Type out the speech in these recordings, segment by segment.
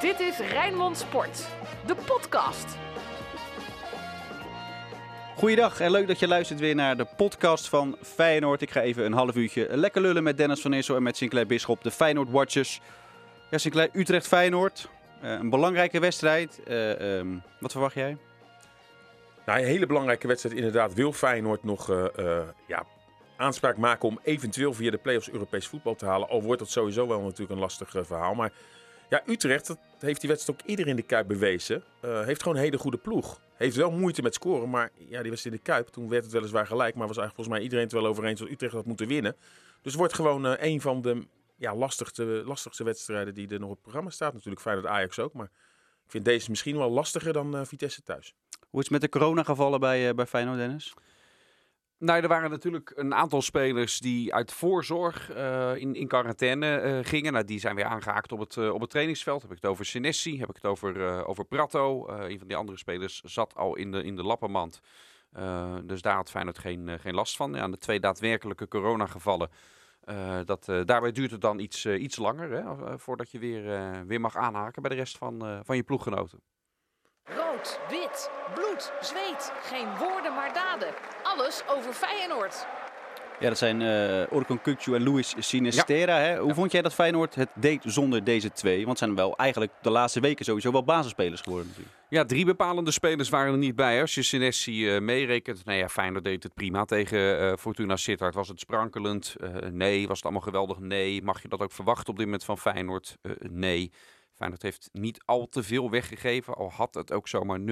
Dit is Rijnmond Sport, de podcast. Goeiedag en leuk dat je luistert weer naar de podcast van Feyenoord. Ik ga even een half uurtje lekker lullen met Dennis van Issel en met Sinclair Bisschop, de Feyenoord Watchers. Ja, Sinclair, Utrecht-Feyenoord. Uh, een belangrijke wedstrijd. Uh, um, wat verwacht jij? Nou, een hele belangrijke wedstrijd inderdaad. Wil Feyenoord nog uh, ja, aanspraak maken om eventueel via de play-offs Europees voetbal te halen? Al wordt dat sowieso wel natuurlijk een lastig verhaal. Maar ja, Utrecht, dat heeft die wedstrijd ook ieder in de Kuip bewezen. heeft gewoon een hele goede ploeg. Heeft wel moeite met scoren, maar ja, die was in de Kuip. Toen werd het weliswaar gelijk, maar was eigenlijk volgens mij iedereen het wel over eens dat Utrecht had moeten winnen. Dus wordt gewoon uh, een van de ja, lastigste, lastigste wedstrijden die er nog op het programma staat. Natuurlijk dat Ajax ook, maar ik vind deze misschien wel lastiger dan uh, Vitesse thuis. Hoe is het met de coronagevallen bij, bij Feyenoord, Dennis? Nou, er waren natuurlijk een aantal spelers die uit voorzorg uh, in, in quarantaine uh, gingen. Nou, die zijn weer aangehaakt op het, uh, op het trainingsveld. Heb ik het over Senesi, heb ik het over, over Prato. een van die andere spelers zat al in de, in de lappenmand. dus daar had Feyenoord geen, geen last van. Ja, de twee daadwerkelijke coronagevallen, dat, daarbij duurt het dan iets, iets langer hè, voordat je weer, weer mag aanhaken bij de rest van, van je ploeggenoten. Rood, wit, bloed, zweet. Geen woorden maar daden. Alles over Feyenoord. Ja, dat zijn uh, Orkun Kukcu en Luis Sinistera. Hè? Hoe vond jij dat Feyenoord het deed zonder deze twee? Want het zijn wel eigenlijk de laatste weken sowieso wel basisspelers geworden natuurlijk. Ja, drie bepalende spelers waren er niet bij. Als je Sinesi uh, meerekent. Nou ja, Feyenoord deed het prima tegen uh, Fortuna Sittard. Was het sprankelend? nee. Was het allemaal geweldig? Nee. Mag je dat ook verwachten op dit moment van Feyenoord? nee. Feyenoord heeft niet al te veel weggegeven. Al had het ook zomaar 0-1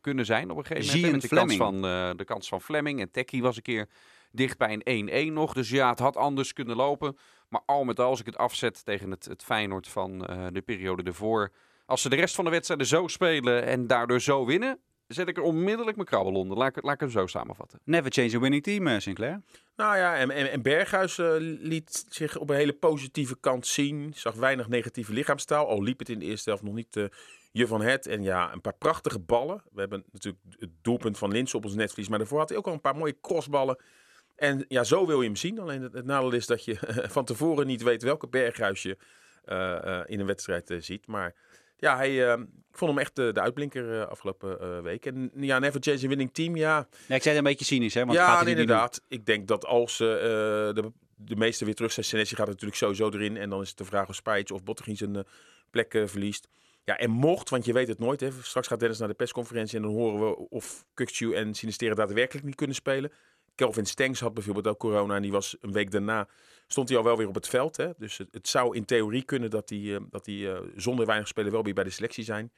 kunnen zijn op een gegeven moment. Met de kans, van, uh, de kans van Fleming. En Tekkie was een keer dicht bij een 1-1 nog. Dus ja, het had anders kunnen lopen. Maar al met al, als ik het afzet tegen het, het Feyenoord van uh, de periode ervoor. Als ze de rest van de wedstrijden zo spelen en daardoor zo winnen, zet ik er onmiddellijk mijn krabbel onder. Laat ik, laat ik hem zo samenvatten. Never change a winning team, uh, Sinclair. Nou ja, en, en, en Berghuis uh, liet zich op een hele positieve kant zien. Zag weinig negatieve lichaamstaal. Al liep het in de eerste helft nog niet uh, je van het. En ja, een paar prachtige ballen. We hebben natuurlijk het doelpunt van Lins op ons netvlies. Maar daarvoor had hij ook al een paar mooie crossballen. En ja, zo wil je hem zien. Alleen het, het nadeel is dat je van tevoren niet weet welke Berghuis je in een wedstrijd ziet. Maar ja, hij, uh, ik vond hem echt de, de uitblinker uh, afgelopen uh, week. En ja, Never Change a Winning Team, ja. ja ik zei het een beetje cynisch, hè? Want ja, gaat nee, inderdaad. Ik denk dat als de, de meeste weer terug zijn, Senesi gaat natuurlijk sowieso erin. En dan is het de vraag of Spijtje of Bottegien zijn plek verliest. Ja, en mocht, want je weet het nooit. Hè, straks gaat Dennis naar de persconferentie en dan horen we of Kukcu en Sinisteren daadwerkelijk niet kunnen spelen. Kelvin Stengs had bijvoorbeeld ook corona en die was een week daarna stond hij al wel weer op het veld. Hè? Dus het, het zou in theorie kunnen dat hij, uh, dat hij uh, zonder weinig spelen wel weer bij de selectie zijn.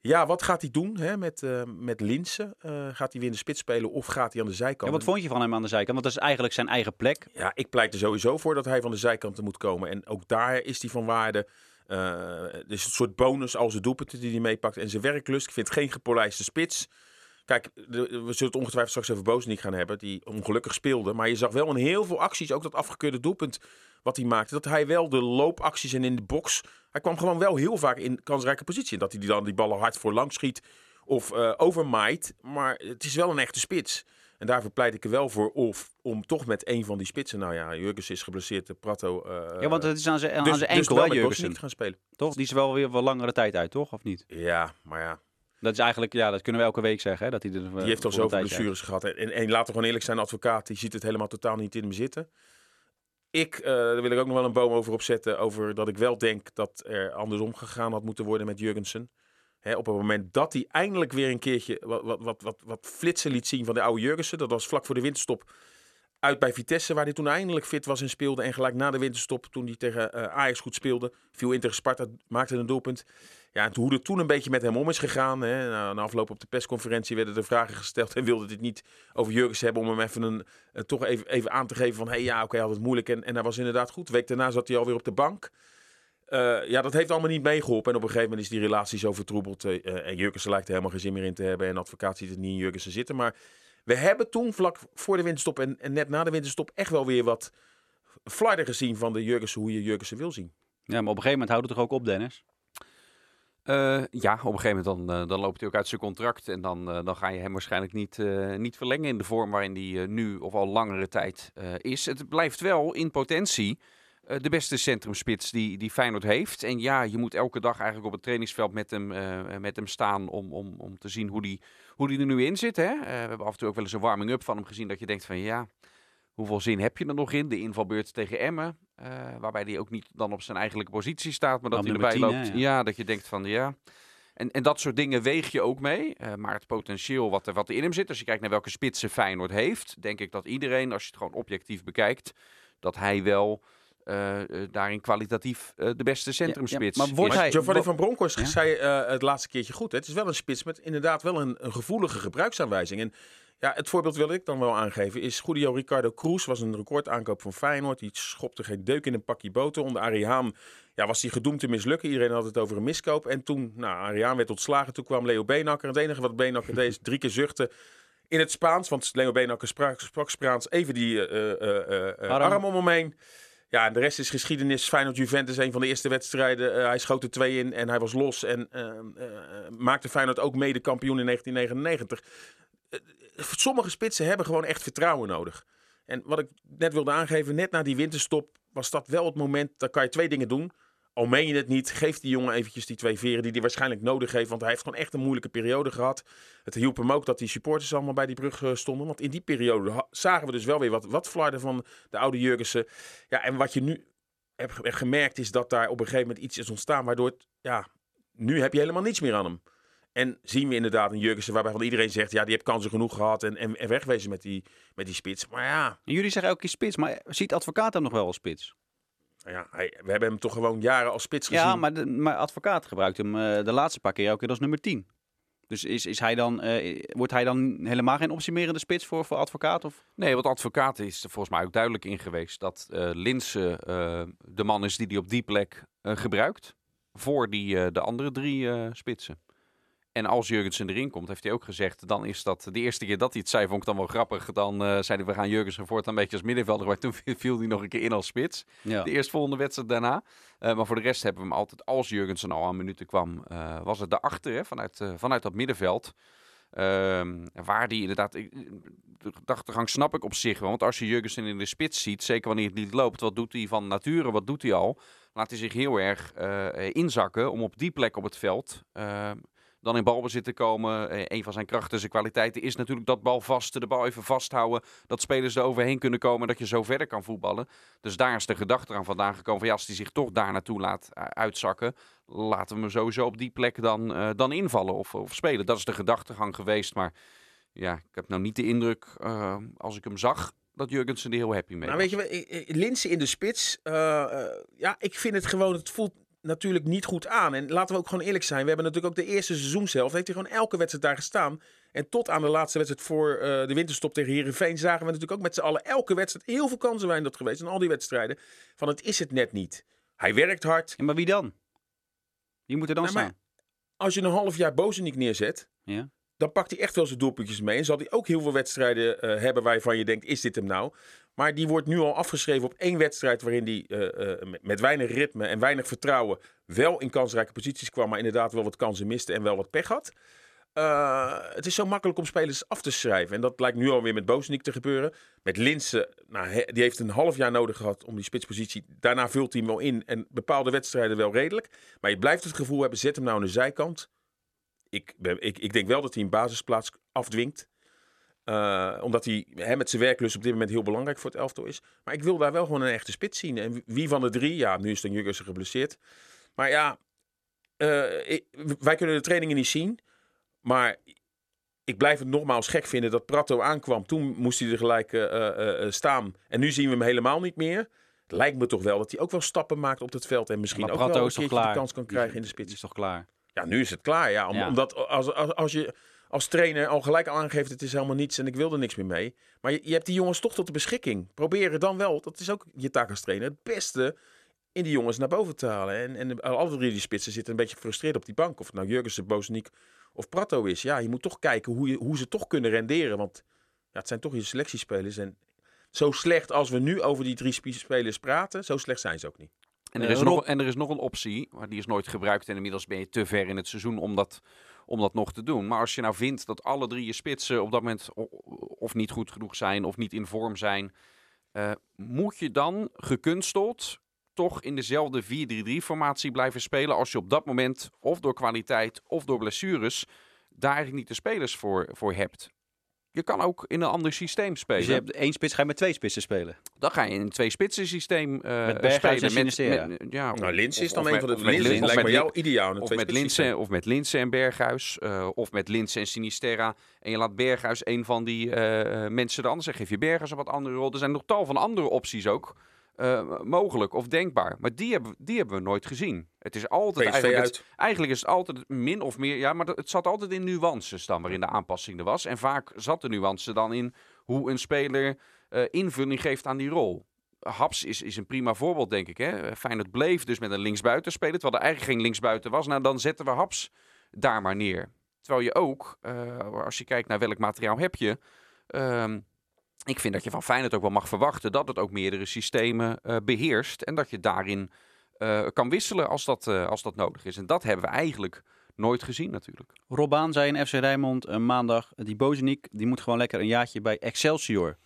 Ja, wat gaat hij doen hè, met, uh, met Linsen? gaat hij weer in de spits spelen of gaat hij aan de zijkant? Ja, wat vond je van hem aan de zijkant? Want dat is eigenlijk zijn eigen plek. Ja, ik pleit er sowieso voor dat hij van de zijkanten moet komen. En ook daar is hij van waarde. dus een soort bonus als de doelpunten die hij meepakt en zijn werklust. Ik vind geen gepolijste spits. Kijk, we zullen het ongetwijfeld straks over Bozeniek gaan hebben, die ongelukkig speelde. Maar je zag wel in heel veel acties, ook dat afgekeurde doelpunt wat hij maakte, dat hij wel de loopacties en in de box, hij kwam gewoon wel heel vaak in kansrijke positie. En dat hij dan die ballen hard voor lang schiet of uh, overmaait. Maar het is wel een echte spits. En daarvoor pleit ik er wel voor of om toch met een van die spitsen. Nou ja, Jurgens is geblesseerd, de Prato. Uh, ja, want het is aan zijn, dus, zijn enkel, dus hè, Jurgensen. niet gaan spelen. Toch? Die is wel weer wel langere tijd uit, toch? Of niet? Ja, maar ja. Dat is eigenlijk, ja, dat kunnen we elke week zeggen. Hè, dat hij, er, die heeft al zoveel blessures gehad. En, en laten we gewoon eerlijk zijn, advocaat, die ziet het helemaal totaal niet in hem zitten. Ik, uh, daar wil ik ook nog wel een boom over opzetten. Over dat ik wel denk dat er andersom gegaan had moeten worden met Jurgensen. Hè, op het moment dat hij eindelijk weer een keertje wat, wat, wat, wat, wat flitsen liet zien van de oude Jurgensen. Dat was vlak voor de winterstop uit bij Vitesse, waar hij toen eindelijk fit was en speelde. En gelijk na de winterstop, toen hij tegen uh, Ajax goed speelde, viel in tegen Sparta, maakte een doelpunt. Ja, hoe het toen een beetje met hem om is gegaan. Hè. Nou, na afloop op de persconferentie werden er vragen gesteld en wilde dit niet over Jurgens hebben om hem even, een, uh, toch even, even aan te geven van, hé hey, ja, oké, okay, had het moeilijk en, en hij was inderdaad goed. week daarna zat hij alweer op de bank. Uh, ja, dat heeft allemaal niet meegeholpen. En op een gegeven moment is die relatie zo vertroebeld. Uh, en Jurgensen lijkt er helemaal geen zin meer in te hebben. En advocaat ziet het niet in Jurgensen zitten. Maar we hebben toen vlak voor de winterstop en, en net na de winterstop echt wel weer wat flarden gezien van de Jurgensen, hoe je Jurgensen wil zien. Ja, maar op een gegeven moment houdt het toch ook op, Dennis? Uh, ja, op een gegeven moment dan, uh, dan loopt hij ook uit zijn contract. En dan, uh, dan ga je hem waarschijnlijk niet, niet verlengen in de vorm waarin hij nu of al langere tijd is. Het blijft wel in potentie eh, de beste centrumspits die, die Feyenoord heeft. En ja, je moet elke dag eigenlijk op het trainingsveld met hem, eh, met hem staan om, om, om te zien hoe die, hoe die er nu in zit. Hè? Eh, we hebben af en toe ook wel eens een warming-up van hem gezien dat je denkt van ja, hoeveel zin heb je er nog in? De invalbeurt tegen Emmen, waarbij hij ook niet dan op zijn eigenlijke positie staat, maar dat hij erbij loopt. ja. ja, dat je denkt van ja... En, en dat soort dingen weeg je ook mee. maar het potentieel wat er, wat er in hem zit, als je kijkt naar welke spitsen Feyenoord heeft, denk ik dat iedereen, als je het gewoon objectief bekijkt, dat hij wel uh, daarin kwalitatief uh, de beste centrumspits. Ja, ja. Maar wordt hij... Giovanni van Bronckhorst ja? zei het laatste keertje goed. Hè? Het is wel een spits met inderdaad wel een, een, gevoelige gebruiksaanwijzing. En ja, het voorbeeld wil ik dan wel aangeven is Julio Ricardo Cruz was een recordaankoop van Feyenoord. Die schopte geen deuk in een pakje boter. Onder Arihaan ja, was hij gedoemd te mislukken. Iedereen had het over een miskoop. En toen, nou, Arihaan werd ontslagen. Toen kwam Leo Beenakker. Het enige wat Beenakker deed is drie keer zuchten in het Spaans. Want Leo Beenakker sprak, sprak Spaans. Even die arm om hem heen. Ja, en de rest is geschiedenis. Feyenoord Juventus, een van de eerste wedstrijden. Uh, hij schoot er twee in en hij was los. En uh, uh, maakte Feyenoord ook mede kampioen in 1999. Sommige spitsen hebben gewoon echt vertrouwen nodig. En wat ik net wilde aangeven, net na die winterstop was dat wel het moment. Dan kan je twee dingen doen. Al meen je het niet, geef die jongen eventjes die twee veren die hij waarschijnlijk nodig heeft. Want hij heeft gewoon echt een moeilijke periode gehad. Het hielp hem ook dat die supporters allemaal bij die brug eh, stonden. Want in die periode zagen we dus wel weer wat, wat flarden van de oude Jurgensen. Ja, en wat je nu hebt gemerkt is dat daar op een gegeven moment iets is ontstaan. Waardoor, het, ja, nu heb je helemaal niets meer aan hem. En zien we inderdaad een Jurgensen waarbij van iedereen zegt... ja, die heeft kansen genoeg gehad en, en, en wegwezen met die, met die spits. Maar ja... En jullie zeggen elke keer spits, maar ziet advocaat dan nog wel als spits? Ja, hij, we hebben hem toch gewoon jaren als spits gezien. Ja, maar, de, maar advocaat gebruikt hem uh, de laatste paar keer ook als nummer 10. Dus is, is hij dan, uh, wordt hij dan helemaal geen optie meer in de spits voor, voor advocaat? Of? Nee, want advocaat is er volgens mij ook duidelijk in geweest dat uh, Linse de man is die hij op die plek gebruikt. Voor die, de andere drie spitsen. En als Jurgensen erin komt, heeft hij ook gezegd, dan is dat de eerste keer dat hij het zei, vond ik dan wel grappig. Dan uh, zei hij, we gaan Jurgensen voort een beetje als middenvelder. Maar toen viel hij nog een keer in als spits. Ja. De eerstvolgende wedstrijd daarna. Uh, maar voor de rest hebben we hem altijd, als Jurgensen al aan minuten kwam, uh, was het daarachter, hè, vanuit, vanuit dat middenveld. Ehm, waar die inderdaad, de gedachtegang snap ik op zich wel. Want als je Jurgensen in de spits ziet, zeker wanneer het niet loopt, wat doet hij van nature, wat doet hij al? Laat hij zich heel erg inzakken om op die plek op het veld ehm, dan in balbezit te komen. Eh, een van zijn krachten, zijn kwaliteiten is natuurlijk dat bal vast, de bal even vasthouden. Dat spelers er overheen kunnen komen, dat je zo verder kan voetballen. Dus daar is de gedachte aan vandaan gekomen van ja, als hij zich toch daar naartoe laat uh, uitzakken, laten we hem sowieso op die plek dan, uh, dan invallen of, of spelen. Dat is de gedachtegang geweest, maar ja, ik heb nou niet de indruk, als ik hem zag, dat Jurgensen er heel happy mee Nou, weet je, Linse in de spits. Uh, ja, ik vind het gewoon, het voelt natuurlijk niet goed aan. En laten we ook gewoon eerlijk zijn. We hebben natuurlijk ook de eerste seizoenshelft. Heeft hij gewoon elke wedstrijd daar gestaan. En tot aan de laatste wedstrijd voor uh, de winterstop tegen Herenveen zagen we natuurlijk ook met z'n allen elke wedstrijd. Heel veel kansen zijn dat geweest in al die wedstrijden. Van het is het net niet. Hij werkt hard. Ja, maar wie dan? Wie moet er dan nou, staan? Als je een half jaar Bozenik neerzet, ja. dan pakt hij echt wel zijn doelpuntjes mee. En zal hij ook heel veel wedstrijden uh, hebben waarvan je denkt, is dit hem nou? Maar die wordt nu al afgeschreven op één wedstrijd waarin hij uh, uh, met weinig ritme en weinig vertrouwen wel in kansrijke posities kwam, maar inderdaad wel wat kansen miste en wel wat pech had. Uh, het is zo makkelijk om spelers af te schrijven. En dat lijkt nu alweer met Bozeniek te gebeuren. Met Linsen, nou, die heeft een half jaar nodig gehad om die spitspositie. Daarna vult hij hem wel in en bepaalde wedstrijden wel redelijk. Maar je blijft het gevoel hebben, zet hem nou aan de zijkant. Ik, ik, ik denk wel dat hij een basisplaats afdwingt. Uh, omdat hij hè, met zijn werklust op dit moment heel belangrijk voor het elftal is. Maar ik wil daar wel gewoon een echte spits zien. En wie van de drie, ja, nu is dan Jurgensen geblesseerd. Maar ja, uh, ik, wij kunnen de trainingen niet zien. Maar ik blijf het nogmaals gek vinden dat Prato aankwam. Toen moest hij er gelijk uh, staan. En nu zien we hem helemaal niet meer. Het lijkt me toch wel dat hij ook wel stappen maakt op het veld. En misschien ook wel een keertje de kans kan krijgen in de spits. is toch klaar? Ja, nu is het klaar. Ja, om, ja. Omdat als, als, als je als trainer al gelijk aangeeft het is helemaal niets en ik wil er niks meer mee. Maar je, hebt die jongens toch tot de beschikking. Probeer dan wel, dat is ook je taak als trainer, het beste in die jongens naar boven te halen. En, en alle drie die spitsen zitten een beetje gefrustreerd op die bank. Of het nou Jurgensen, Bozeniek of Prato is. Ja, je moet toch kijken hoe, je, hoe ze toch kunnen renderen. Want ja, het zijn toch je selectiespelers. En zo slecht als we nu over die drie spelers praten, zo slecht zijn ze ook niet. En er, is uh, nog, en er is nog een optie, maar die is nooit gebruikt. En inmiddels ben je te ver in het seizoen om dat om dat nog te doen. Maar als je nou vindt dat alle drie je spitsen op dat moment of niet goed genoeg zijn of niet in vorm zijn, uh, moet je dan gekunsteld toch in dezelfde 4-3-3-formatie blijven spelen als je op dat moment, of door kwaliteit of door blessures, daar eigenlijk niet de spelers voor, voor hebt. Je kan ook in een ander systeem spelen. Dus je hebt één spits, ga je met twee spitsen spelen. Dan ga je in een twee-spitsen systeem uh, Met Berghuis spelen. en Sinisterra. ja, Nou, Lins is dan een met- van de met Lins Lin- of lijkt me met jou ideaal. Of met. Linsen, of met Linsen en Berghuis. eh, of met Linsen en Sinisterra. En je laat Berghuis een van die eh, mensen de ander zeggen. Geef je Berghuis een wat andere rol. Er zijn nog tal van andere opties ook eh, mogelijk of denkbaar. Maar die hebben, die hebben we nooit gezien. Het is altijd PSV eigenlijk, het- eigenlijk is het altijd min of meer... Ja, maar het zat altijd in nuances dan waarin de aanpassing er was. En vaak zat de nuance dan in hoe een speler eh, invulling geeft aan die rol. Haps is, is een prima voorbeeld, denk ik. Hè? Feyenoord bleef dus met een linksbuiten spelen, terwijl er eigenlijk geen linksbuiten was. Nou, dan zetten we Haps daar maar neer. Terwijl je ook, eh, als je kijkt naar welk materiaal heb je... ehm, ik vind dat je van Feyenoord ook wel mag verwachten dat het ook meerdere systemen eh, beheerst. En dat je daarin eh, kan wisselen als dat, eh, als dat nodig is. En dat hebben we eigenlijk nooit gezien natuurlijk. Robaan zei in FC Rijnmond een maandag, die Bozeniek, die moet gewoon lekker een jaartje bij Excelsior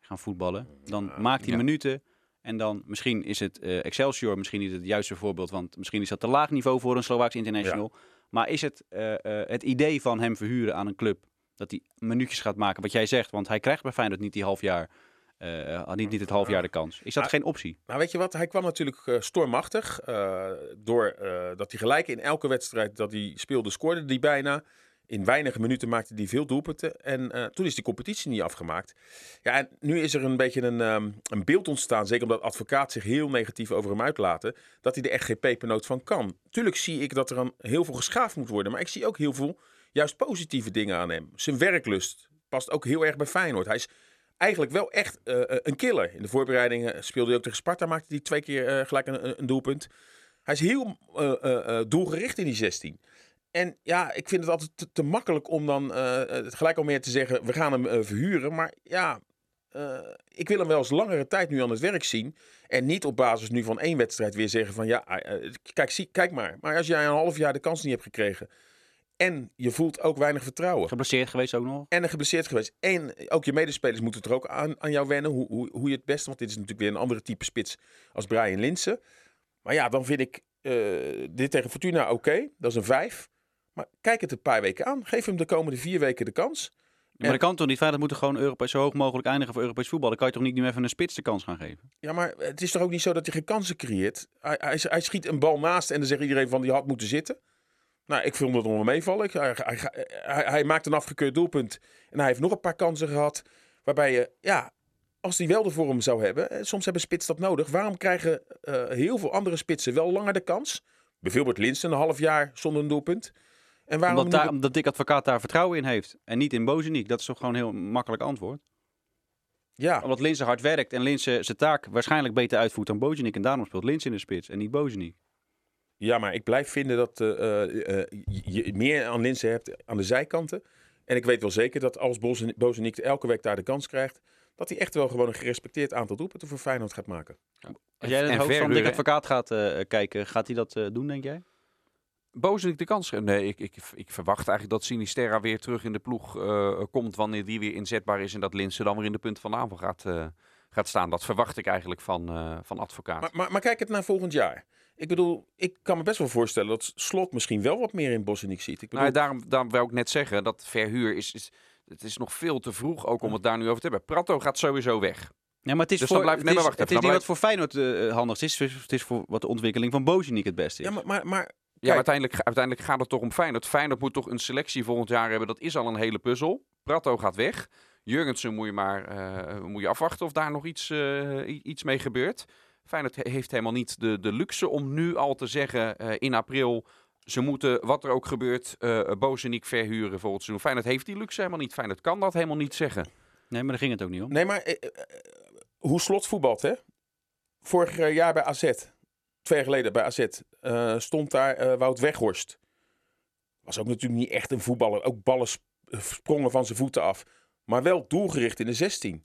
gaan voetballen. Dan maakt hij ja. minuten en dan misschien is het eh, Excelsior misschien niet het juiste voorbeeld, want misschien is dat te laag niveau voor een Slovaaks international. Maar is het eh, eh, het idee van hem verhuren aan een club dat hij minuutjes gaat maken, wat jij zegt, want hij krijgt bij Feyenoord niet die half jaar, eh, niet, niet het half jaar de kans. Is dat geen optie? Nou, weet je wat? Hij kwam natuurlijk eh, stormachtig. eh, door dat hij gelijk in elke wedstrijd dat hij speelde, scoorde hij bijna. In weinige minuten maakte hij veel doelpunten. En toen is die competitie niet afgemaakt. Ja, en nu is er een beetje een, ehm, een beeld ontstaan. Zeker omdat advocaat zich heel negatief over hem uitlaten. Dat hij er echt geen pepernoot van kan. Tuurlijk zie ik dat er aan heel veel geschaafd moet worden. Maar ik zie ook heel veel juist positieve dingen aan hem. Zijn werklust past ook heel erg bij Feyenoord. Hij is eigenlijk wel echt eh, eh, een killer. In de voorbereidingen speelde hij ook tegen Sparta, maakte hij twee keer eh, gelijk een, een- doelpunt. Hij is heel doelgericht in die 16. En ja, ik vind het altijd te, makkelijk om dan gelijk al meer te zeggen, we gaan hem verhuren. Maar ja, ik wil hem wel eens langere tijd nu aan het werk zien. En niet op basis nu van één wedstrijd weer zeggen van ja, kijk, zie, kijk maar. Maar als jij een half jaar de kans niet hebt gekregen en je voelt ook weinig vertrouwen Geblesseerd geweest ook nog? en geblesseerd geweest. En ook je medespelers moeten er ook aan, aan jou wennen. Hoe, hoe, hoe je het beste. Want dit is natuurlijk weer een andere type spits als Brian Linsen. Maar ja, dan vind ik eh, dit tegen Fortuna oké. Dat is een vijf. Maar kijk het een paar weken aan. Geef hem de komende vier weken de kans. Maar dat kan toch niet? Feyenoord moet er gewoon Europees, zo hoog mogelijk eindigen voor Europees voetbal. Dan kan je toch niet nu even een spits de kans gaan geven? Ja, maar het is toch ook niet zo dat hij geen kansen creëert? Hij, hij, hij schiet een bal naast en dan zegt iedereen van die had moeten zitten. Nou, ik vond het nog meevallen. Hij, hij, hij, hij maakt een afgekeurd doelpunt. En hij heeft nog een paar kansen gehad. Waarbij je, ja, als hij wel de vorm zou hebben. eh, Soms hebben spits dat nodig. Waarom krijgen eh, heel veel andere spitsen wel langer de kans? Bijvoorbeeld Linsen, een half jaar zonder een doelpunt. En waarom Omdat, daar, omdat Dick Advocaat daar vertrouwen in heeft. En niet in Bozeniek. Dat is toch gewoon een heel makkelijk antwoord. ja, Omdat Linse hard werkt en Linse zijn taak waarschijnlijk beter uitvoert dan Bozeniek. En daarom speelt Linse in de spits en niet Bozeniek. Ja, maar ik blijf vinden dat eh, eh, eh, je meer aan Linsen hebt aan de zijkanten. En ik weet wel zeker dat als Bozen- Bozeniek elke week daar de kans krijgt... dat hij echt wel gewoon een gerespecteerd aantal doelpunten voor Feyenoord gaat maken. Als jij in het hoofd van Dick verhuren- Advocaat gaat eh, kijken, gaat hij dat eh, doen, denk jij? Bozenik de kans geven? Nee, ik, ik, ik verwacht eigenlijk dat Sinisterra weer terug in de ploeg eh, komt wanneer die weer inzetbaar is. En dat Linse dan weer in de punt van de aanval gaat, eh, gaat staan. Dat verwacht ik eigenlijk van, eh, van advocaat. Maar, maar, maar kijk het naar volgend jaar. Ik bedoel, ik kan me best wel voorstellen dat Slot misschien wel wat meer in Bozeniek ziet. Ik bedoel, Nou, daarom, daarom wil ik net zeggen dat verhuur is, is. Het is nog veel te vroeg ook om het daar nu over te hebben. Prato gaat sowieso weg. Ja, maar het is Dus voor, dan blijft- het nee, is, wacht het is niet wat voor Feyenoord eh, handig is. Het is. Voor wat de ontwikkeling van Bozeniek het beste is. ja, maar, maar, maar Ja, Kijk. uiteindelijk, uiteindelijk gaat het toch om Feyenoord. Feyenoord moet toch een selectie volgend jaar hebben. Dat is al een hele puzzel. Prato gaat weg. Jurgensen moet je maar eh, moet je afwachten of daar nog iets, eh, iets mee gebeurt. Feyenoord he- heeft helemaal niet de, de luxe om nu al te zeggen eh, in april... Ze moeten, wat er ook gebeurt, eh Bozeniek verhuren volgend seizoen. Feyenoord heeft die luxe helemaal niet. Feyenoord kan dat helemaal niet zeggen. Nee, maar daar ging het ook niet om. nee, maar eh, hoe Slot voetbalt, hè? Vorig jaar bij AZ, twee jaar geleden bij AZ, eh, stond daar eh, Wout Weghorst. Was ook natuurlijk niet echt een voetballer. Ook ballen sp- sprongen van zijn voeten af. Maar wel doelgericht in de 16.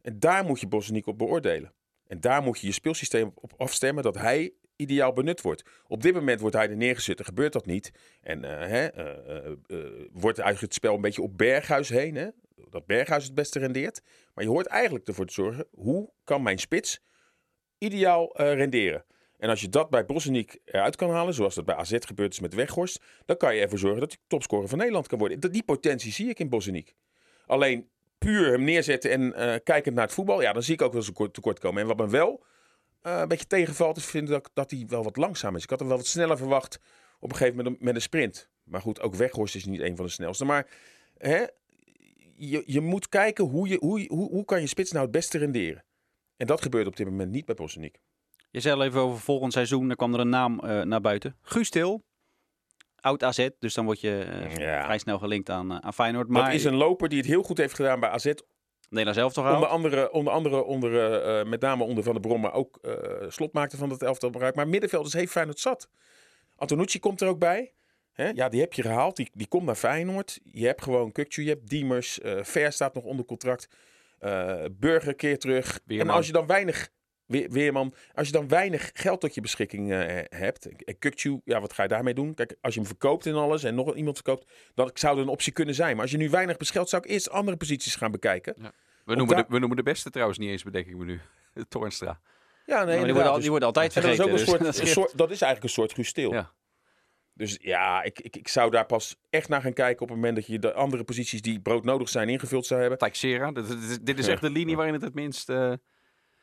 En daar moet je Bozeniek op beoordelen. En daar moet je je speelsysteem op afstemmen dat hij ideaal benut wordt. Op dit moment wordt hij er neergezet en gebeurt dat niet. En eh, hè, eh, eh, wordt eigenlijk het spel een beetje op Berghuis heen. Hè? Dat Berghuis het beste rendeert. Maar je hoort eigenlijk ervoor te zorgen, hoe kan mijn spits ideaal renderen. En als je dat bij Bosniek eruit kan halen, zoals dat bij AZ gebeurd is met Weghorst, dan kan je ervoor zorgen dat hij topscorer van Nederland kan worden. Die potentie zie ik in Bosniek. Alleen puur hem neerzetten en eh, kijkend naar het voetbal, ja, dan zie ik ook wel eens een kort- tekort komen. En wat me wel eh, een beetje tegenvalt, is vind ik dat, hij wel wat langzaam is. Ik had hem wel wat sneller verwacht op een gegeven moment met een sprint. Maar goed, ook Weghorst is niet een van de snelste. Maar hè, je, je moet kijken hoe, je, hoe, hoe, hoe kan je spits nou het beste renderen. En dat gebeurt op dit moment niet bij Bosniek. Je zei al even over volgend seizoen, dan kwam er een naam eh, naar buiten. Guus Til, oud AZ, dus dan word je eh, Ja. vrij snel gelinkt aan, eh, aan Feyenoord. Maar Dat is een loper die het heel goed heeft gedaan bij AZ. Nederland zelf toch Onder oud? andere, onder andere onder, eh, met name onder Van der Brom, maar ook slot maakte van het elftal gebruik. Maar middenvelders heeft Feyenoord zat. Antonucci komt er ook bij. Ja, die heb je gehaald. Die, die komt naar Feyenoord. Je hebt gewoon Kukcu, je hebt Diemers. Ver staat nog onder contract. Burger keer terug. En als je dan weinig... We- Weerman. Als je dan weinig geld tot je beschikking eh, hebt. Kukcu, ja, wat ga je daarmee doen? Kijk, als je hem verkoopt en alles en nog iemand verkoopt, dan zou er een optie kunnen zijn. Maar als je nu weinig beschelt, zou ik eerst andere posities gaan bekijken. We noemen, de, we noemen de beste trouwens niet eens, bedenk ik me nu. Toornstra. Ja, nee, die, worden, al- Dus- die worden altijd En dat is vergeten. ook een dus soort, dat een scheelt. soort, dat is eigenlijk een soort Til. Ja. Dus ja, ik, ik, ik zou daar pas echt naar gaan kijken op het moment dat je de andere posities die broodnodig zijn ingevuld zou hebben. Teixeira. Dit, dit is- Ja. echt de linie waarin het het minst... eh,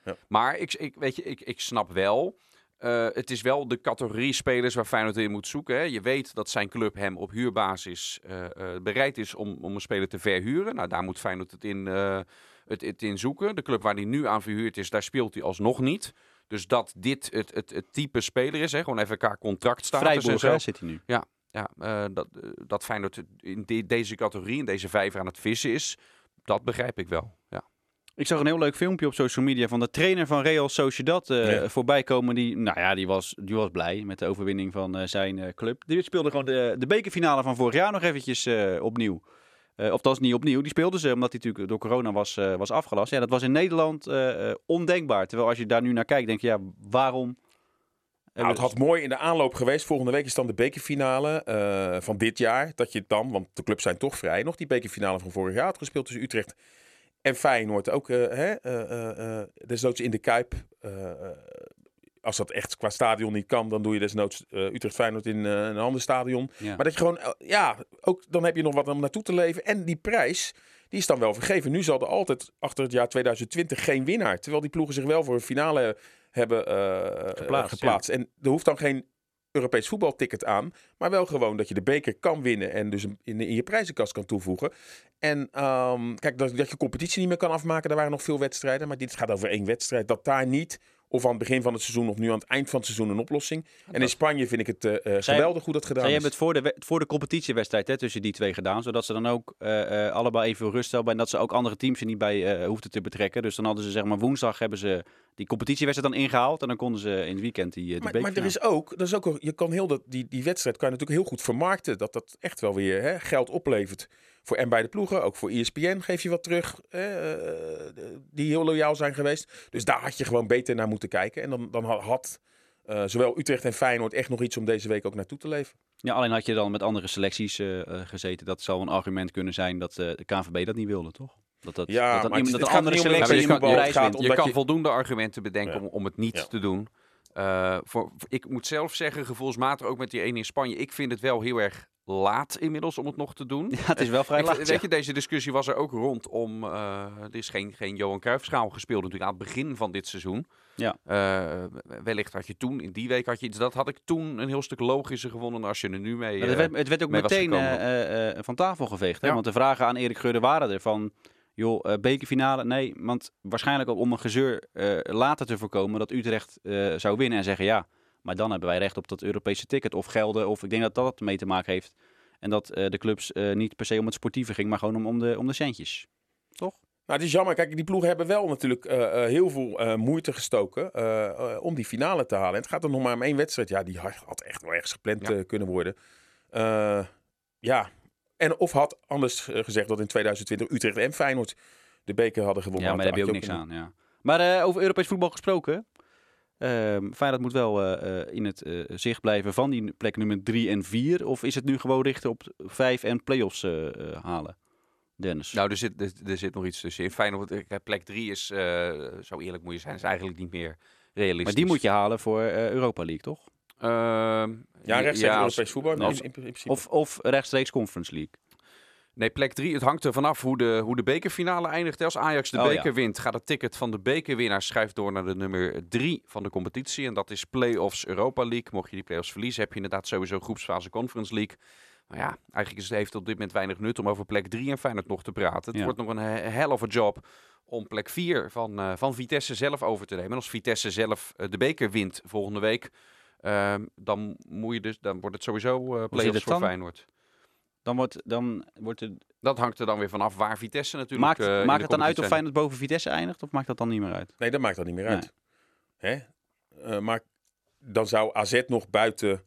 Ja. Maar ik, ik, weet je, ik, ik snap wel... eh, het is wel de categorie spelers waar Feyenoord in moet zoeken. Hè. Je weet dat zijn club hem op huurbasis eh, eh, bereid is om, om een speler te verhuren. Nou, daar moet Feyenoord het in, het, het in zoeken. De club waar hij nu aan verhuurd is, daar speelt hij alsnog niet. Dus dat dit het, het, het type speler is, hè, gewoon FK contractstatus en Vrijburg zo. hè, zit hij nu. Ja, eh, dat, dat Feyenoord in de- deze categorie, in deze vijver aan het vissen is, dat begrijp ik wel. Ik zag een heel leuk filmpje op social media van de trainer van Real Sociedad eh, Ja. voorbij komen. Die, nou ja, die was, die was blij met de overwinning van eh, zijn eh, club. Die speelde gewoon de, de bekerfinale van vorig jaar nog eventjes eh, opnieuw. Eh, of dat is niet opnieuw. Die speelden ze omdat hij natuurlijk door corona was, eh, was afgelast. Ja, dat was in Nederland eh, eh, ondenkbaar. Terwijl als je daar nu naar kijkt, denk je, ja, waarom... Nou, het had mooi in de aanloop geweest. Volgende week is dan de bekerfinale eh, van dit jaar. Dat je dan, want de clubs zijn toch vrij, nog die bekerfinale van vorig jaar had gespeeld tussen Utrecht en Feyenoord. Ook hè, eh, eh, desnoods in de Kuip. als dat echt qua stadion niet kan, dan doe je desnoods Utrecht-Feyenoord in een ander stadion. Ja. Maar dat je gewoon, ja, ook dan heb je nog wat om naartoe te leven. En die prijs, die is dan wel vergeven. Nu zal er altijd achter het jaar 2020 geen winnaar. Terwijl die ploegen zich wel voor een finale hebben Geplaatst, geplaatst. En er hoeft dan geen Europees voetbalticket aan. Maar wel gewoon dat je de beker kan winnen. En dus in, in je prijzenkast kan toevoegen. En ehm, kijk, dat, dat je competitie niet meer kan afmaken. Daar waren nog veel wedstrijden. Maar dit gaat over één wedstrijd. Dat daar niet, of aan het begin van het seizoen of nu aan het eind van het seizoen, een oplossing. En in Spanje vind ik het eh, eh, geweldig hoe dat gedaan Zij is. hebben het voor de, voor de competitiewedstrijd hè, tussen die twee gedaan. Zodat ze dan ook eh, allebei even rust hebben. En dat ze ook andere teams er niet bij eh, hoefden te betrekken. Dus dan hadden ze zeg maar woensdag hebben ze die competitiewedstrijd dan ingehaald. En dan konden ze in het weekend die, eh, die Maar, maar er is ook, dat is ook, je kan heel dat, die, die wedstrijd kan je natuurlijk heel goed vermarkten. Dat dat echt wel weer hè, geld oplevert voor en bij de ploegen. Ook voor ESPN geef je wat terug, eh, die heel loyaal zijn geweest. Dus daar had je gewoon beter naar moeten kijken. En dan, dan ha- had eh, zowel Utrecht en Feyenoord echt nog iets om deze week ook naartoe te leven. Ja, alleen had je dan met andere selecties gezeten. Dat zou een argument kunnen zijn dat de KNVB dat niet wilde, toch? Dat, dat, Ja, dat, dat, maar iemand- het- dat het een gaat andere selectie prijs het gaat Je kan je- voldoende argumenten bedenken Ja. om, om het niet Ja. te doen. Eh, voor, voor- ik moet zelf zeggen, gevoelsmatig ook met die ene in Spanje. Ik vind het wel heel erg laat inmiddels om het nog te doen. Ja, het is wel vrij Ik- laat. weet ja. je, deze discussie was er ook rondom. eh er is geen, geen Johan Cruijffschaal gespeeld natuurlijk aan het begin van dit seizoen. Ja. Eh, wellicht had je toen, in die week had je iets. Dat had ik toen een heel stuk logischer gevonden dan als je er nu mee... Eh, het, werd, het werd ook meteen eh, eh, van tafel geveegd. Hè? Ja. Want de vragen aan Erik Gudde waren er van... joh, eh, bekerfinale, nee. Want waarschijnlijk ook om een gezeur eh, later te voorkomen... dat Utrecht eh, zou winnen en zeggen ja... maar dan hebben wij recht op dat Europese ticket of gelden. Of ik denk dat dat mee te maken heeft. En dat eh, de clubs eh, niet per se om het sportieve ging... maar gewoon om, om, de, om de centjes. Toch? Nou, het is jammer. Kijk, die ploegen hebben wel natuurlijk eh, eh, heel veel eh, moeite gestoken om die finale te halen. En het gaat er nog maar om één wedstrijd. Ja, die had echt wel ergens gepland Ja. kunnen worden. Eh, ja, en of had anders eh, gezegd dat in 2020 Utrecht en Feyenoord de beker hadden gewonnen. Ja, maar daar heb je ook niks aan. Ja. Maar eh, over Europees voetbal gesproken... ehm Feyenoord moet wel eh, eh, in het eh, zicht blijven van die plek nummer 3 en 4. Of is het nu gewoon richten op 5 en play-offs eh, eh, halen? Dennis. Nou, er zit, er, er zit nog iets tussen. In Feyenoord, plek 3 is, eh, zo eerlijk moet je zijn, is eigenlijk niet meer, realistisch. Maar die moet je halen voor eh, Europa League, toch? Ehm, Ja, rechtstreeks Europees voetbal. als- in, in, principe. Of, of rechtstreeks Conference League. Nee, plek 3. Het hangt er vanaf hoe de, hoe de bekerfinale eindigt. Als Ajax de Oh, ja. beker wint, gaat het ticket van de bekerwinnaar schuift door naar de nummer 3 van de competitie. En dat is Playoffs Europa League. Mocht je die playoffs verliezen, heb je inderdaad sowieso groepsfase Conference League. Maar ja, eigenlijk is het, heeft het op dit moment weinig nut om over plek 3 en Feyenoord nog te praten. Het Ja. wordt nog een he- hell of a job om plek 4 van, eh, van Vitesse zelf over te nemen. En als Vitesse zelf eh, de beker wint volgende week, ehm, dan, moet je dus, dan wordt het sowieso eh zit play-offs het voor dan? Feyenoord. Dan wordt, dan wordt het, Dat hangt er dan weer vanaf waar Vitesse natuurlijk maakt eh, maakt het dan uit of Feyenoord boven Vitesse eindigt? Of maakt dat dan niet meer uit? Nee, dat maakt dat niet meer Nee. uit. Hè? Eh, maar dan zou AZ nog buiten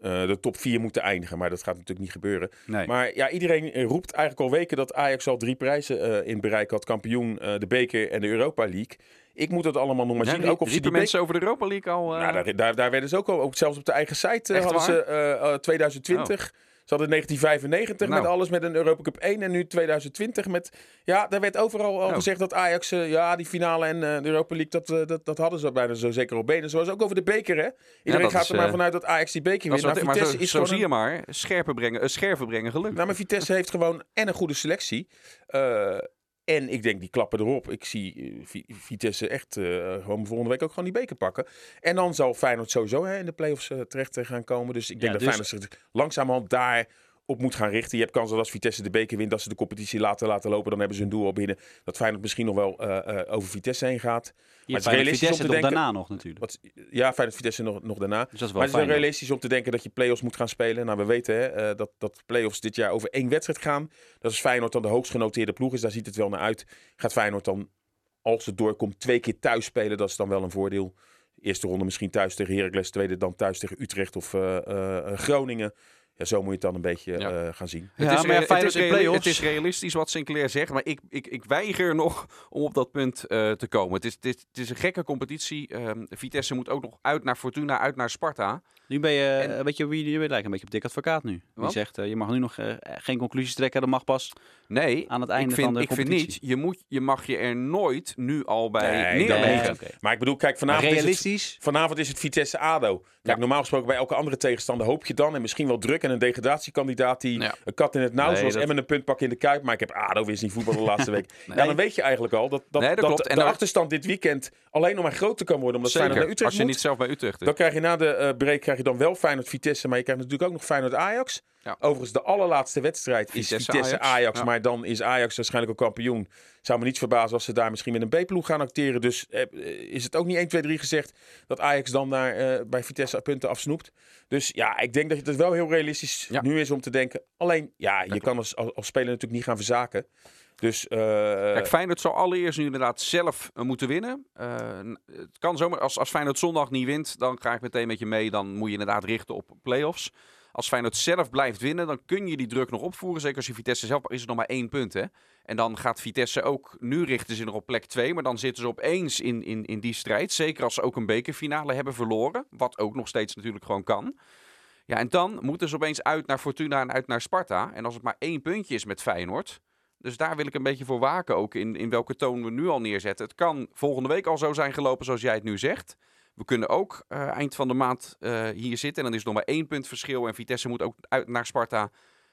eh, de top 4 moeten eindigen. Maar dat gaat natuurlijk niet gebeuren. Nee. Maar ja, iedereen roept eigenlijk al weken dat Ajax al drie prijzen eh, in bereik had. Kampioen, eh, de beker en de Europa League. Ik moet dat allemaal nog maar Ja, zien. riep- Ook of ze die mensen over de Europa League al. Nou, daar, daar, daar werden ze ook al, ook zelfs op de eigen site hadden waar? ze eh, eh, 2020. Ze hadden 1995 met Nou. alles met een Europa Cup 1 en nu 2020 met... Ja, daar werd overal al Oh. gezegd dat Ajax, eh, ja, die finale en eh, de Europa League, dat, eh, dat, dat hadden ze bijna zo zeker op benen. Zoals ook over de beker, hè? Iedereen gaat is, er maar vanuit dat Ajax die beker wint. Maar zo, is zo zie een- je maar. Scherpen brengen, scherven brengen geluk. nou, maar Vitesse heeft gewoon en een goede selectie. En ik denk, die klappen erop. Ik zie eh, Vi- Vitesse echt eh, gewoon volgende week ook gewoon die beker pakken. En dan zal Feyenoord sowieso hè, in de play-offs eh, terecht te gaan komen. Dus ik denk Ja, dat dus- Feyenoord zich langzamerhand daar op moet gaan richten. Je hebt kans dat als Vitesse de beker wint, dat ze de competitie laten laten lopen. Dan hebben ze hun doel al binnen. Dat Feyenoord misschien nog wel eh, eh, over Vitesse heen gaat. Je het is realistisch Vitesse om te denken- daarna nog natuurlijk. Wat, ja, Feyenoord Vitesse nog, nog daarna. Dus dat is wel Maar het is wel realistisch om te denken dat je play-offs moet gaan spelen. Nou, we weten hè, eh, dat, dat play-offs dit jaar over één wedstrijd gaan. Dat is Feyenoord dan de hoogst genoteerde ploeg is. Daar ziet het wel naar uit. Gaat Feyenoord dan, als het doorkomt, twee keer thuis spelen. Dat is dan wel een voordeel. Eerste ronde misschien thuis tegen Heracles. Tweede dan thuis tegen Utrecht of Groningen. Ja, zo moet je het dan een beetje Ja. eh, gaan zien. Ja, het, is maar ja, het, is het realistisch wat Sinclair zegt, maar ik, ik, ik weiger nog om op dat punt eh, te komen. Het is, het, is, het is een gekke competitie. Ehm, Vitesse moet ook nog uit naar Fortuna, uit naar Sparta. Nu ben je, En- weet je wie je lijkt een beetje op dik advocaat nu. Die zegt, eh, je mag nu nog eh, geen conclusies trekken. Dat mag pas Nee, aan het einde vind, van de ik vind competitie. niet, je, moet, je mag je er nooit nu al bij Nee, neerleggen. Maar ik bedoel, kijk, vanavond is het realistisch? Vanavond is het Vitesse-ADO. Kijk, Ja. normaal gesproken bij elke andere tegenstander hoop je dan... en misschien wel druk en een degradatiekandidaat die Ja. een kat in het nauw... Nee, zoals dat- Emmen een punt pakken in de Kuip. Maar ik heb ADO weer zien voetballen de laatste week. Nee. Ja, dan weet je eigenlijk al dat, dat, Nee, dat dat klopt. En de achterstand dit weekend... alleen nog maar groter kan worden. Omdat Feyenoord naar Zeker, Utrecht als je moet. niet zelf bij Utrecht is. Dan krijg je na de eh, break krijg je dan wel Feyenoord-Vitesse... maar je krijgt natuurlijk ook nog Feyenoord-Ajax. Ja. Overigens, de allerlaatste wedstrijd is Vitesse, Vitesse-Ajax. Ajax. Ja. Maar dan is Ajax waarschijnlijk ook kampioen. Zou me niet verbazen als ze daar misschien met een B-ploeg gaan acteren. Dus eh, is het ook niet 1, 2, 3 gezegd dat Ajax dan daar eh, bij Vitesse punten afsnoept. Dus ja, ik denk dat het wel heel realistisch Ja. nu is om te denken. Alleen, ja, je kan als, als, als speler natuurlijk niet gaan verzaken. Dus eh, Kijk, Feyenoord zou allereerst nu inderdaad zelf eh, moeten winnen. Eh, het kan zomaar, als, als Feyenoord zondag niet wint, dan ga ik meteen met je mee. Dan moet je inderdaad richten op play-offs. Als Feyenoord zelf blijft winnen, dan kun je die druk nog opvoeren. Zeker als je Vitesse zelf is het nog maar één punt. Hè? En dan gaat Vitesse ook, nu richten ze nog op plek 2. Maar dan zitten ze opeens in, in, in die strijd. Zeker als ze ook een bekerfinale hebben verloren. Wat ook nog steeds natuurlijk gewoon kan. Ja, en dan moeten ze opeens uit naar Fortuna en uit naar Sparta. En als het maar één puntje is met Feyenoord, dus daar wil ik een beetje voor waken ook in, in welke toon we nu al neerzetten. Het kan volgende week al zo zijn gelopen zoals jij het nu zegt. We kunnen ook eh, eind van de maand eh, hier zitten en dan is er nog maar één punt verschil. En Vitesse moet ook uit naar Sparta,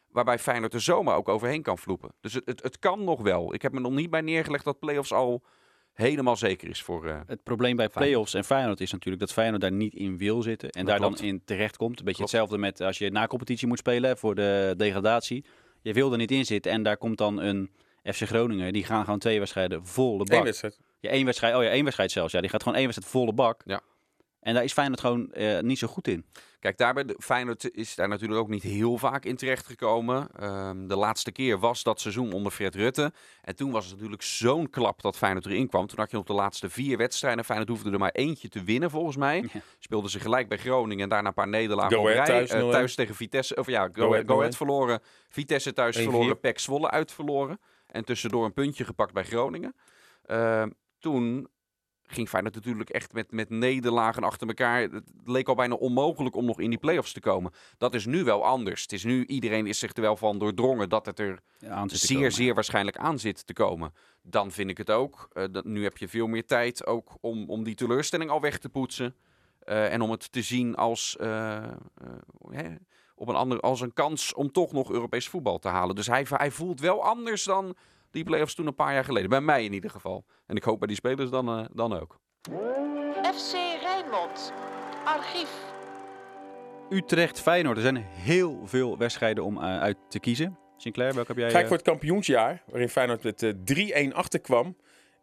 waarbij Feyenoord er zomaar ook overheen kan vloepen. Dus het, het, het kan nog wel. Ik heb me nog niet bij neergelegd dat play-offs al helemaal zeker is voor... eh, Het probleem bij Feyenoord. play-offs en Feyenoord is natuurlijk dat Feyenoord daar niet in wil zitten. En Dat daar klopt. dan in terecht komt. Een beetje Klopt. hetzelfde met als je na competitie moet spelen voor de degradatie. Je wil er niet in zitten en daar komt dan een FC Groningen. Die gaan gewoon twee wedstrijden vol de één bak. wedstrijd. Ja, één wedstrijd. Oh ja, één wedstrijd zelfs. Ja, die gaat gewoon één wedstrijd volle bak. Ja. En daar is Feyenoord gewoon eh, niet zo goed in. Kijk, daarbij, Feyenoord is daar natuurlijk ook niet heel vaak in terechtgekomen. Ehm de laatste keer was dat seizoen onder Fred Rutte. En toen was het natuurlijk zo'n klap dat Feyenoord erin kwam. Toen had je nog de laatste vier wedstrijden. Feyenoord hoefde er maar eentje te winnen volgens mij. Ja. Speelden ze gelijk bij Groningen en daarna een paar nederlagen Go op Ahead rij. thuis, Eh, 0-1. thuis tegen Vitesse. Of ja, Go, Go Ahead, Ahead, Go Ahead 0-1. verloren. Vitesse thuis 1-4. verloren. PEC Zwolle uit verloren. En tussendoor een puntje gepakt bij Groningen. Ehm, toen ging Feyenoord natuurlijk echt met, met nederlagen achter elkaar. Het leek al bijna onmogelijk om nog in die play-offs te komen. Dat is nu wel anders. Het is nu, iedereen is zich er wel van doordrongen dat het er Ja, zeer, zeer waarschijnlijk aan zit te komen. Dan vind ik het ook. eh, dat, nu heb je veel meer tijd ook om, om die teleurstelling al weg te poetsen. Eh, en om het te zien als, eh, hè, op een ander, als een kans om toch nog Europees voetbal te halen. Dus hij, hij voelt wel anders dan die play-offs toen een paar jaar geleden. Bij mij in ieder geval. En ik hoop bij die spelers dan, eh, dan ook. FC Rijnmond. Archief. Utrecht, Feyenoord. Er zijn heel veel wedstrijden om eh, uit te kiezen. Sinclair, welke heb jij? Ga ik eh, voor het kampioensjaar, waarin Feyenoord met eh, 3-1 achterkwam.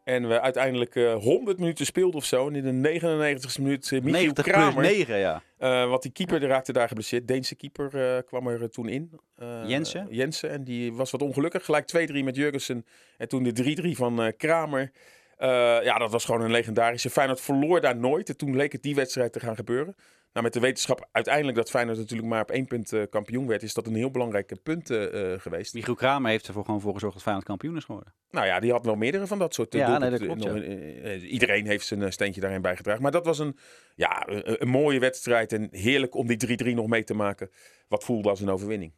En we uiteindelijk eh 100 minuten speelden of zo. En in de 99ste minuut uh, Michiel 90 plus Kramer. 9, ja. eh, want die keeper die raakte daar geblesseerd. Deense keeper kwam er toen in. Jensen? Jensen. En die was wat ongelukkig. Gelijk 2-3 met Jurgensen. En toen de 3-3 van Kramer. Ja, dat was gewoon een legendarische. Feyenoord verloor daar nooit. En toen leek het die wedstrijd te gaan gebeuren. Nou, met de wetenschap uiteindelijk dat Feyenoord natuurlijk maar op één punt eh, kampioen werd, is dat een heel belangrijke punt eh, eh, geweest. Michiel Kramer heeft ervoor gewoon voor gezorgd dat Feyenoord kampioen is geworden. Nou ja, die had wel meerdere van dat soort eh, Ja, nee, doelpunten. dat klopt, Nog in- Iedereen heeft zijn steentje daarin bijgedragen. Maar dat was een, ja, een, een mooie wedstrijd en heerlijk om die 3-3 nog mee te maken. Wat voelde als een overwinning.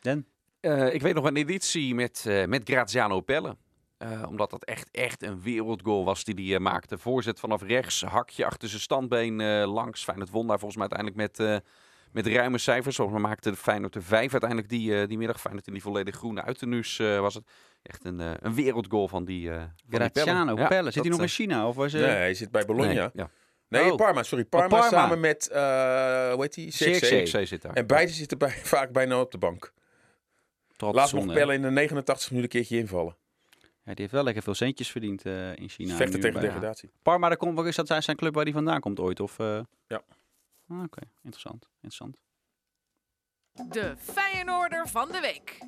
Den? Eh, ik weet nog een editie met, eh, met Graziano Pelle. Eh, omdat dat echt, echt een wereldgoal was die hij eh, maakte. Voorzet vanaf rechts, hakje achter zijn standbeen eh, langs. Feyenoord won daar volgens mij uiteindelijk met, eh, met ruime cijfers. Volgens mij maakte de Feyenoord er vijf uiteindelijk die, die middag. Feyenoord in die volledig groene uiternuus eh, was het. Echt een, eh, een wereldgoal van die, eh van die Pelle. Graziano Ja, Pelle. Zit dat, hij nog in China? Of was, Nee, hij zit bij Bologna. nee, Nee, ja. Oh. Parma, sorry. Parma, Parma. samen met, eh hoe heet die? CXC. Zit daar. En beide zitten bij, vaak bijna op de bank. zonde, mocht hè? Pelle in de 89 minuten een keertje invallen. Ja, die heeft wel lekker veel centjes verdiend eh, in China. Vechten tegen bij- degradatie. Parma, daar komt, is dat zijn zijn club waar hij vandaan komt ooit? Of, eh? Ja. Ah, Oké, interessant. interessant. De Feyenoorder van de week.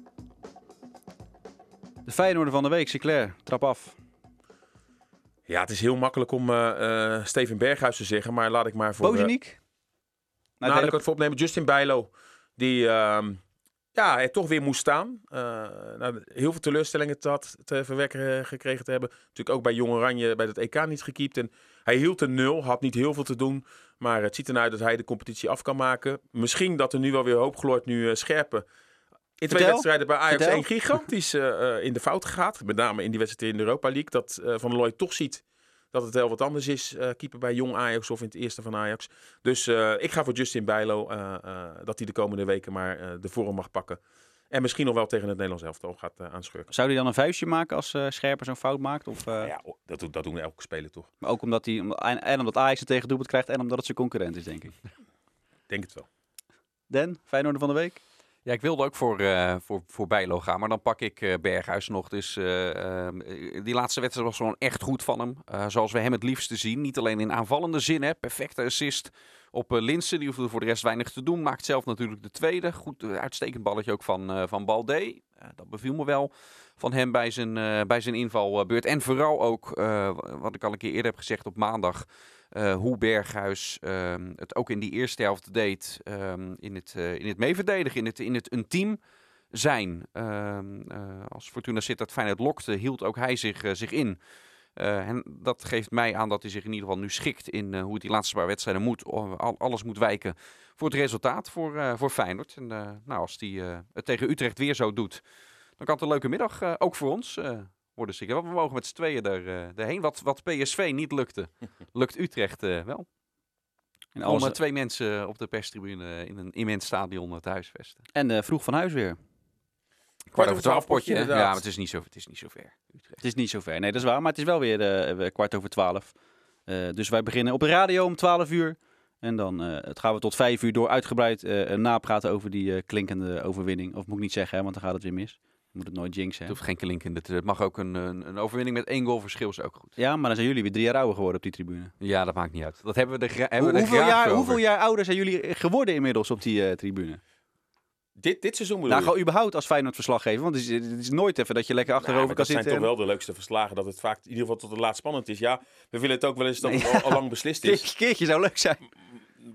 De Feyenoorder van de week, Sinclair. Trap af. Ja, het is heel makkelijk om eh, eh, Steven Berghuis te zeggen, maar laat ik maar voor... eh, Bozeniek? Nou, Nou, ik het voor opnemen. Justin Bijlo, die ehm, ja, er toch weer moest staan. Eh, nou, heel veel teleurstellingen te, had, te verwerken eh, gekregen te hebben. Natuurlijk ook bij Jong Oranje bij het EK niet gekiept. En hij hield een nul, had niet heel veel te doen. Maar het ziet ernaar uit dat hij de competitie af kan maken. Misschien dat er nu wel weer hoop gloort, nu eh, Scherpen. In twee Vertel. wedstrijden bij Ajax Vertel. 1 gigantisch in de fout gaat. Met name in die wedstrijd in de Europa League. Dat Van der Looy toch ziet dat het wel wat anders is. eh keeper bij Jong Ajax of in het eerste van Ajax. Dus eh, ik ga voor Justin Bijlo. eh, eh, dat hij de komende weken maar eh, de vorm mag pakken. En misschien nog wel tegen het Nederlands elftal gaat aanschurken. Zou hij dan een vuistje maken als eh Scherper zo'n fout maakt? Of, eh, ja, dat, doen- dat doen elke speler toch? Maar ook omdat hij, en, en omdat Ajax het tegen doelpunt krijgt en omdat het zijn concurrent is, denk ik. Denk het wel. Den, Feyenoorder van de week? Ja, ik wilde ook voor, eh voor, voor Bijlo gaan, maar dan pak ik eh, Berghuis nog. Dus eh, ehm, eh, die laatste wedstrijd was gewoon echt goed van hem. Zoals we hem het liefste zien. Niet alleen in aanvallende zin, hè. perfecte assist op Linsen. Die hoefde voor de rest weinig te doen. Maakt zelf natuurlijk de tweede. Goed, uitstekend balletje ook van, van Balde. Dat beviel me wel van hem bij zijn, bij zijn invalbeurt. En vooral ook, wat ik al een keer eerder heb gezegd op maandag... Uh, hoe Berghuis uh, het ook in die eerste helft deed um, in het, uh, in het meeverdedigen, in het, in het een team zijn. Uh, als Fortuna Sittard Feyenoord lokte, hield ook hij zich, uh, zich in. Uh, en dat geeft mij aan dat hij zich in ieder geval nu schikt in hoe het die laatste paar wedstrijden moet. Al, alles moet wijken voor het resultaat voor, voor Feyenoord. En nou, als hij het tegen Utrecht weer zo doet, dan kan het een leuke middag ook voor ons worden zeker. We mogen met z'n tweeën er, uh, erheen. Wat, wat PSV niet lukte, lukt Utrecht uh, wel. En Om twee mensen op de perstribune in een immens stadion te huisvesten. En uh, vroeg van huis weer. Kwart over twaalf potje, ja, maar het is niet zo, het is niet zo ver. Utrecht. Het is niet zo ver, nee, dat is waar. Maar het is wel weer uh, kwart over twaalf. Uh, dus wij beginnen op de radio om 12 uur. En dan uh, het gaan we tot vijf uur door uitgebreid napraten over die klinkende overwinning. Of moet ik niet zeggen, hè, want dan gaat het weer mis. Moet het nooit jinxen. Het hoeft geen klinkende te Het mag ook een, een, een, overwinning met één goal verschil is ook goed. Ja, maar dan zijn jullie weer drie jaar ouder geworden op die tribune. Ja, dat maakt niet uit. Dat hebben we er, hebben Hoe, we hoeveel, jaar, over. hoeveel jaar ouder zijn jullie geworden inmiddels op die uh, tribune? Dit, dit seizoen bedoel Nou, je? gewoon überhaupt als Feyenoord verslaggever. Want het is, het is nooit even dat je lekker achterover nou, kan dat zijn zitten. toch wel de leukste verslagen. Dat het vaak in ieder geval tot het laatst spannend is. Ja, we willen het ook wel eens dat het al, al, lang beslist is. Keertje, keertje zou leuk zijn.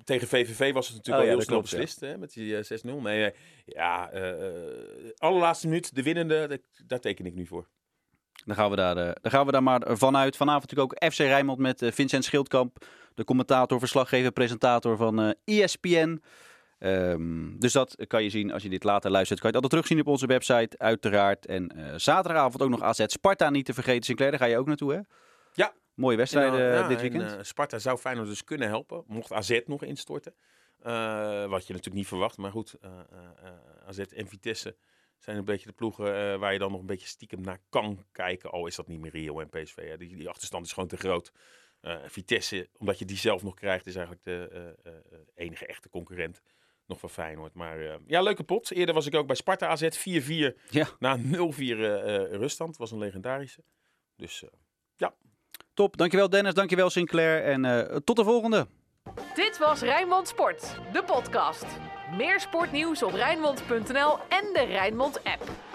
Tegen VVV was het natuurlijk oh, al ja, heel snel klopt, beslist. Ja. Hè, met die uh, 6-0. Nee, uh, ja, uh, allerlaatste minuut, de winnende, daar teken ik nu voor. Dan gaan we daar, uh, dan gaan we daar maar vanuit. Vanavond natuurlijk ook FC Rijnmond met uh, Vincent Schildkamp. De commentator, verslaggever, presentator van uh, ESPN. Um, dus dat kan je zien als je dit later luistert. Kan je het altijd terugzien op onze website, uiteraard. En zaterdagavond ook nog AZ Sparta niet te vergeten. Sinclair, daar ga je ook naartoe, hè? Ja. Mooie wedstrijden ja, dit weekend. En, Sparta zou Feyenoord dus kunnen helpen. Mocht AZ nog instorten. wat je natuurlijk niet verwacht. Maar goed, AZ en Vitesse zijn een beetje de ploegen uh, waar je dan nog een beetje stiekem naar kan kijken. Al is dat niet meer Rio en PSV. Hè. Die, die achterstand is gewoon te groot. Uh, Vitesse, omdat je die zelf nog krijgt, is eigenlijk de uh, enige echte concurrent nog van Feyenoord. Maar ja, leuke pot. Eerder was ik ook bij Sparta AZ 4-4 ja. na 0-4 ruststand. was een legendarische. Dus. Top. Dankjewel Dennis, dankjewel Sinclair en tot de volgende. Dit was Rijnmond Sport, de podcast. Meer sportnieuws op Rijnmond.nl en de Rijnmond app.